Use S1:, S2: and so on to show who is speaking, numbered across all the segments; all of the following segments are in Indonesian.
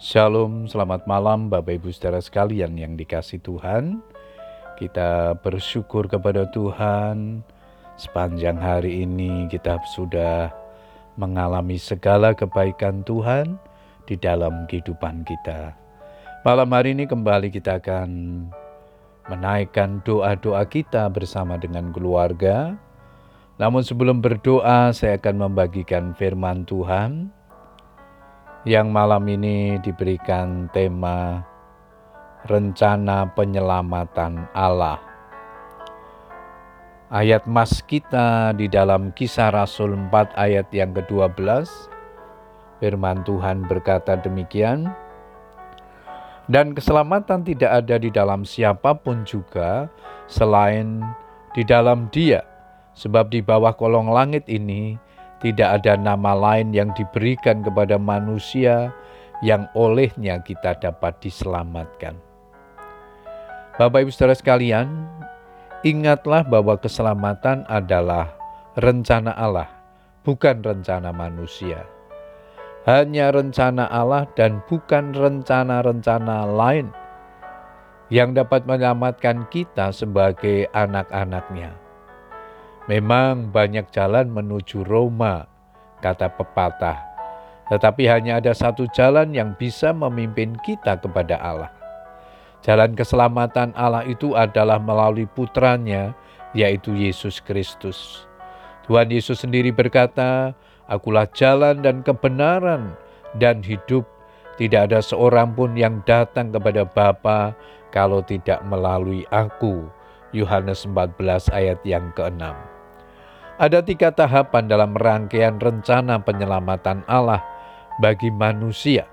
S1: Shalom, selamat malam Bapak Ibu saudara sekalian yang dikasih Tuhan. Kita bersyukur kepada Tuhan sepanjang hari ini kita sudah mengalami segala kebaikan Tuhan di dalam kehidupan kita. Malam hari ini kembali kita akan menaikkan doa-doa kita bersama dengan keluarga. Namun sebelum berdoa saya akan membagikan firman Tuhan yang malam ini diberikan tema rencana penyelamatan Allah. Ayat mas kita di dalam kisah Rasul 4 ayat yang ke-12, firman Tuhan berkata demikian, Dan keselamatan tidak ada di dalam siapa pun juga selain di dalam dia, sebab di bawah kolong langit ini tidak ada nama lain yang diberikan kepada manusia yang olehnya kita dapat diselamatkan. Bapak Ibu Saudara sekalian, ingatlah bahwa keselamatan adalah rencana Allah, bukan rencana manusia. Hanya rencana Allah dan bukan rencana-rencana lain yang dapat menyelamatkan kita sebagai anak-anaknya. Memang banyak jalan menuju Roma, kata pepatah, tetapi hanya ada satu jalan yang bisa memimpin kita kepada Allah. Jalan keselamatan Allah itu adalah melalui putranya, yaitu Yesus Kristus. Tuhan Yesus sendiri berkata, Akulah jalan dan kebenaran dan hidup. Tidak ada seorang pun yang datang kepada Bapa kalau tidak melalui aku. Yohanes 14 ayat yang ke-6. Ada tiga tahapan dalam rangkaian rencana penyelamatan Allah bagi manusia.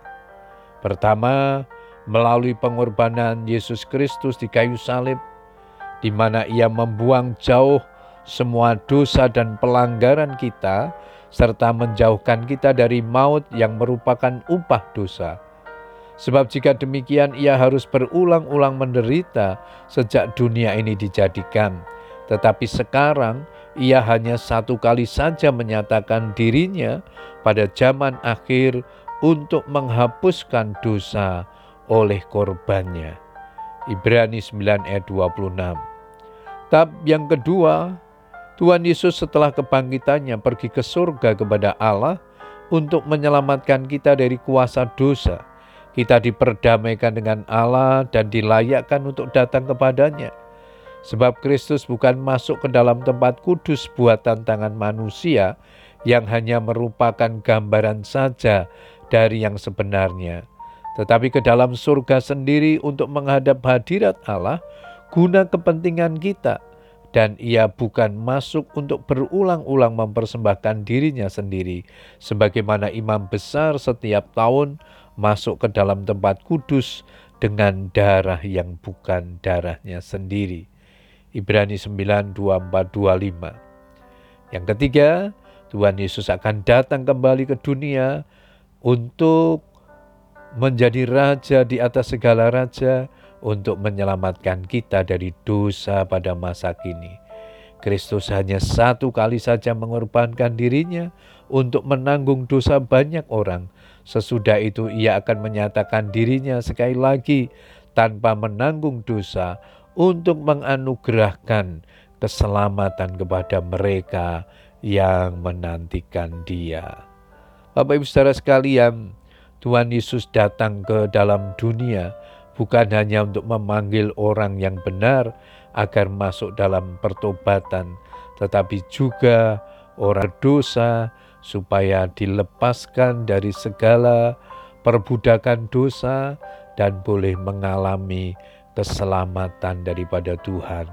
S1: Pertama, melalui pengorbanan Yesus Kristus di kayu salib, di mana Ia membuang jauh semua dosa dan pelanggaran kita, serta menjauhkan kita dari maut yang merupakan upah dosa. Sebab jika demikian ia harus berulang-ulang menderita sejak dunia ini dijadikan. Tetapi sekarang ia hanya satu kali saja menyatakan dirinya pada zaman akhir untuk menghapuskan dosa oleh korbannya. Ibrani 9 ayat 26. Tab yang kedua, Tuhan Yesus setelah kebangkitannya pergi ke surga kepada Allah untuk menyelamatkan kita dari kuasa dosa. Kita diperdamaikan dengan Allah dan dilayakkan untuk datang kepadanya. Sebab Kristus bukan masuk ke dalam tempat kudus buatan tangan manusia yang hanya merupakan gambaran saja dari yang sebenarnya, tetapi ke dalam surga sendiri untuk menghadap hadirat Allah guna kepentingan kita dan ia bukan masuk untuk berulang-ulang mempersembahkan dirinya sendiri sebagaimana imam besar setiap tahun masuk ke dalam tempat kudus dengan darah yang bukan darahnya sendiri. Ibrani 9, 24, 25. Yang ketiga, Tuhan Yesus akan datang kembali ke dunia untuk menjadi raja di atas segala raja untuk menyelamatkan kita dari dosa pada masa kini. Kristus hanya satu kali saja mengorbankan dirinya untuk menanggung dosa banyak orang. Sesudah itu ia akan menyatakan dirinya sekali lagi tanpa menanggung dosa untuk menganugerahkan keselamatan kepada mereka yang menantikan Dia. Bapak Ibu Saudara sekalian, Tuhan Yesus datang ke dalam dunia bukan hanya untuk memanggil orang yang benar agar masuk dalam pertobatan, tetapi juga orang dosa supaya dilepaskan dari segala perbudakan dosa dan boleh mengalami keselamatan daripada Tuhan.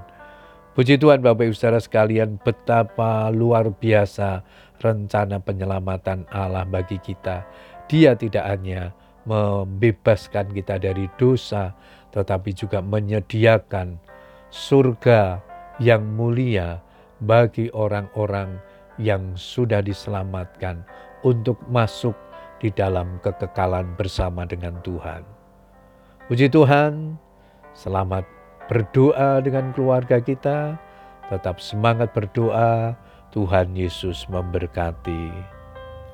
S1: Puji Tuhan Bapak Ibu Saudara sekalian betapa luar biasa rencana penyelamatan Allah bagi kita. Dia tidak hanya membebaskan kita dari dosa, tetapi juga menyediakan surga yang mulia bagi orang-orang yang sudah diselamatkan untuk masuk di dalam kekekalan bersama dengan Tuhan. Puji Tuhan, Selamat berdoa dengan keluarga kita. Tetap semangat berdoa. Tuhan Yesus memberkati.